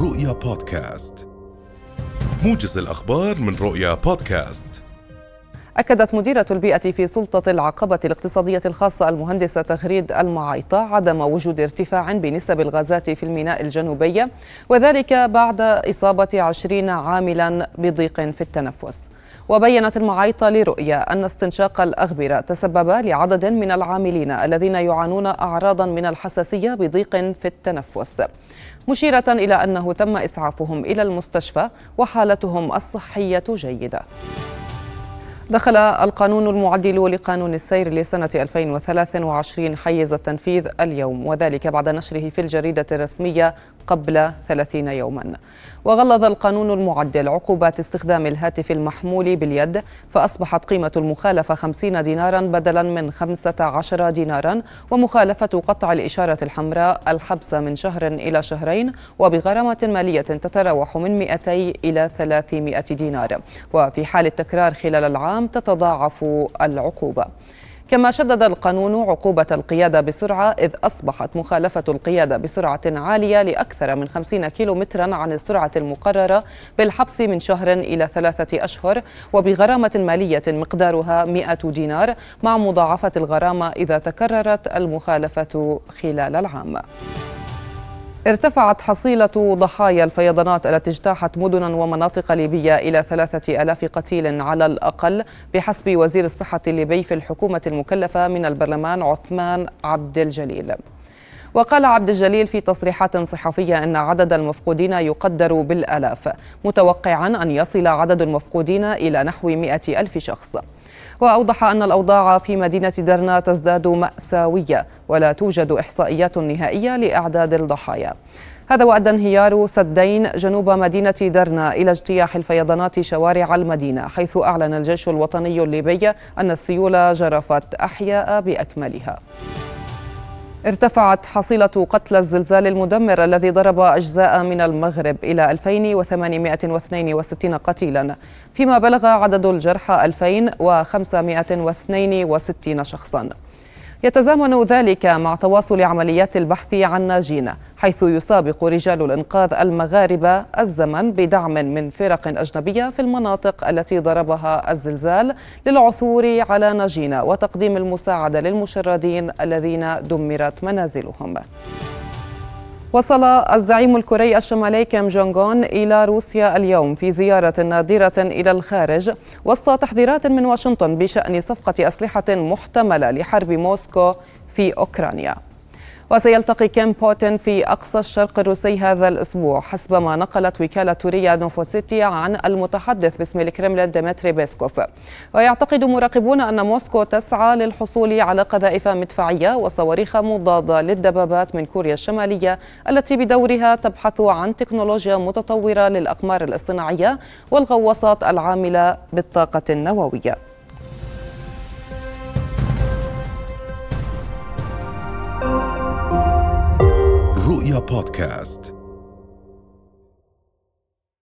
رؤيا بودكاست. موجز الأخبار من رؤيا بودكاست. أكدت مديرة البيئة في سلطة العقبة الاقتصادية الخاصة المهندسة تغريد المعايطة عدم وجود ارتفاع بنسب الغازات في الميناء الجنوبي وذلك بعد إصابة عشرين عاملا بضيق في التنفس. وبينت المعايطة لرؤيا أن استنشاق الأغبرة تسبب لعدد من العاملين الذين يعانون أعراضا من الحساسية بضيق في التنفس. مشيرة إلى أنه تم إسعافهم إلى المستشفى وحالتهم الصحية جيدة. دخل القانون المعدل لقانون السير لسنة 2023 حيز التنفيذ اليوم وذلك بعد نشره في الجريدة الرسمية قبل 30 يوما. وغلظ القانون المعدل عقوبات استخدام الهاتف المحمول باليد فأصبحت قيمة المخالفة 50 دينارا بدلا من 15 دينارا ومخالفة قطع الإشارة الحمراء الحبس من شهر إلى شهرين وبغرامة مالية تتراوح من 200 إلى 300 دينار. وفي حال التكرار خلال العام تتضاعف العقوبة. كما شدد القانون عقوبة القيادة بسرعة إذ أصبحت مخالفة القيادة بسرعة عالية لأكثر من 50 كيلومترا عن السرعة المقررة بالحبس من شهر إلى ثلاثة أشهر وبغرامة مالية مقدارها 100 دينار مع مضاعفة الغرامة إذا تكررت المخالفة خلال العام. ارتفعت حصيلة ضحايا الفيضانات التي اجتاحت مدنا ومناطق ليبيا إلى ثلاثة ألاف قتيل على الأقل بحسب وزير الصحة الليبي في الحكومة المكلفة من البرلمان عثمان عبد الجليل. وقال عبد الجليل في تصريحات صحفية أن عدد المفقودين يقدر بالآلاف متوقعا أن يصل عدد المفقودين إلى نحو مئة ألف شخص. وأوضح أن الأوضاع في مدينة درنا تزداد مأساوية ولا توجد إحصائيات نهائية لأعداد الضحايا. هذا وأدى انهيار سدين جنوب مدينة درنا إلى اجتياح الفيضانات شوارع المدينة حيث أعلن الجيش الوطني الليبي أن السيول جرفت أحياء بأكملها. ارتفعت حصيلة قتلى الزلزال المدمر الذي ضرب أجزاء من المغرب إلى 2862 قتيلا. فيما بلغ عدد الجرحى 2562 شخصا. يتزامن ذلك مع تواصل عمليات البحث عن ناجين. حيث يسابق رجال الإنقاذ المغاربة الزمن بدعم من فرق أجنبية في المناطق التي ضربها الزلزال للعثور على ناجين وتقديم المساعدة للمشردين الذين دمرت منازلهم. وصل الزعيم الكوري الشمالي كيم جونغ اون إلى روسيا اليوم في زيارة نادرة إلى الخارج وسط تحذيرات من واشنطن بشأن صفقة أسلحة محتملة لحرب موسكو في أوكرانيا. وسيلتقي كيم بوتين في أقصى الشرق الروسي هذا الأسبوع. حسب ما نقلت وكالة ريا نوفوسيتي عن المتحدث باسم الكرملين ديمتري بيسكوف. ويعتقد مراقبون أن موسكو تسعى للحصول على قذائف مدفعية وصواريخ مضادة للدبابات من كوريا الشمالية التي بدورها تبحث عن تكنولوجيا متطورة للأقمار الاصطناعية والغواصات العاملة بالطاقة النووية. رؤيا بودكاست.